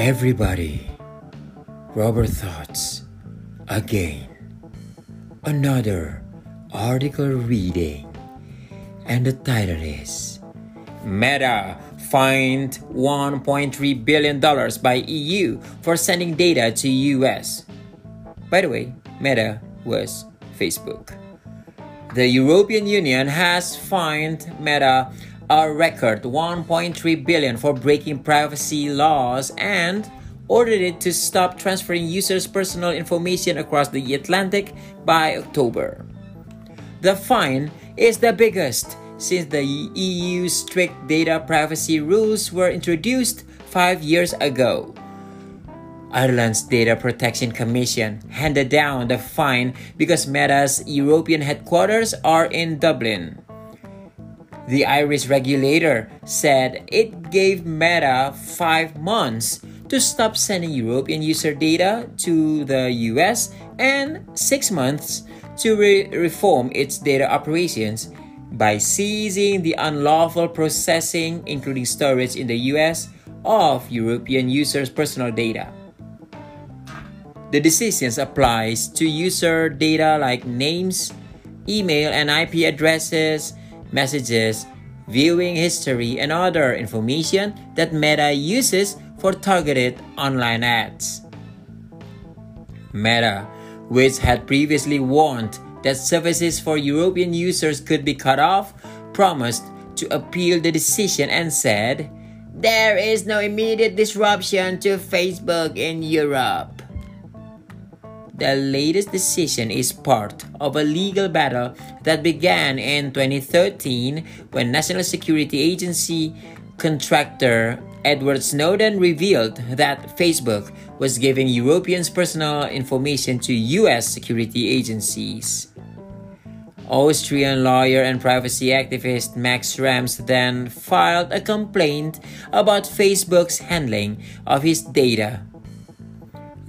Everybody, Robert Thoughts, again. Another article reading, and the title is Meta fined $1.3 billion by EU for sending data to US. By the way, Meta was Facebook. The European Union has fined Meta a record 1.3 billion for breaking privacy laws and ordered it to stop transferring users' personal information across the Atlantic by October. The fine is the biggest since the EU's strict data privacy rules were introduced five years ago. Ireland's Data Protection Commission handed down the fine because Meta's European headquarters are in Dublin. The Irish regulator said it gave Meta five months to stop sending European user data to the US and six months to re- reform its data operations by seizing the unlawful processing, including storage in the US, of European users' personal data. The decision applies to user data like names, email and IP addresses, messages, viewing history, and other information that Meta uses for targeted online ads. Meta, which had previously warned that services for European users could be cut off, promised to appeal the decision and said, There is no immediate disruption to Facebook in Europe. The latest decision is part of a legal battle that began in 2013 when National Security Agency contractor Edward Snowden revealed that Facebook was giving Europeans personal information to US security agencies. Austrian lawyer and privacy activist Max Schrems then filed a complaint about Facebook's handling of his data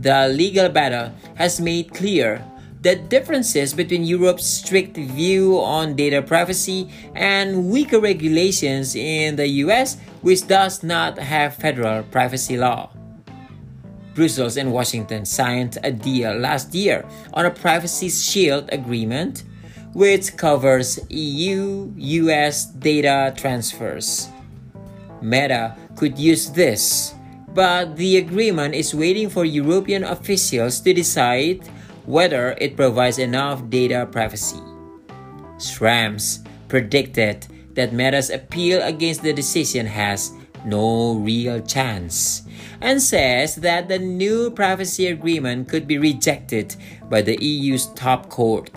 the legal battle has made clear the differences between Europe's strict view on data privacy and weaker regulations in the US, which does not have federal privacy law. Brussels and Washington signed a deal last year on a privacy shield agreement, which covers EU US data transfers. Meta could use this but the agreement is waiting for European officials to decide whether it provides enough data privacy. Schrems predicted that Meta's appeal against the decision has no real chance and says that the new privacy agreement could be rejected by the EU's top court.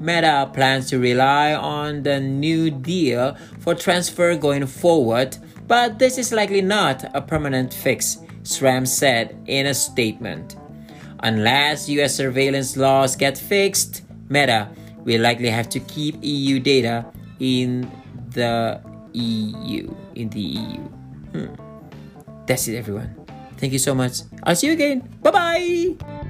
Meta plans to rely on the new deal for transfer going forward but this is likely not a permanent fix, Schrems said in a statement. Unless US surveillance laws get fixed, Meta will likely have to keep EU data in the EU. In the EU. Hmm. That's it, everyone. Thank you so much. I'll see you again. Bye bye.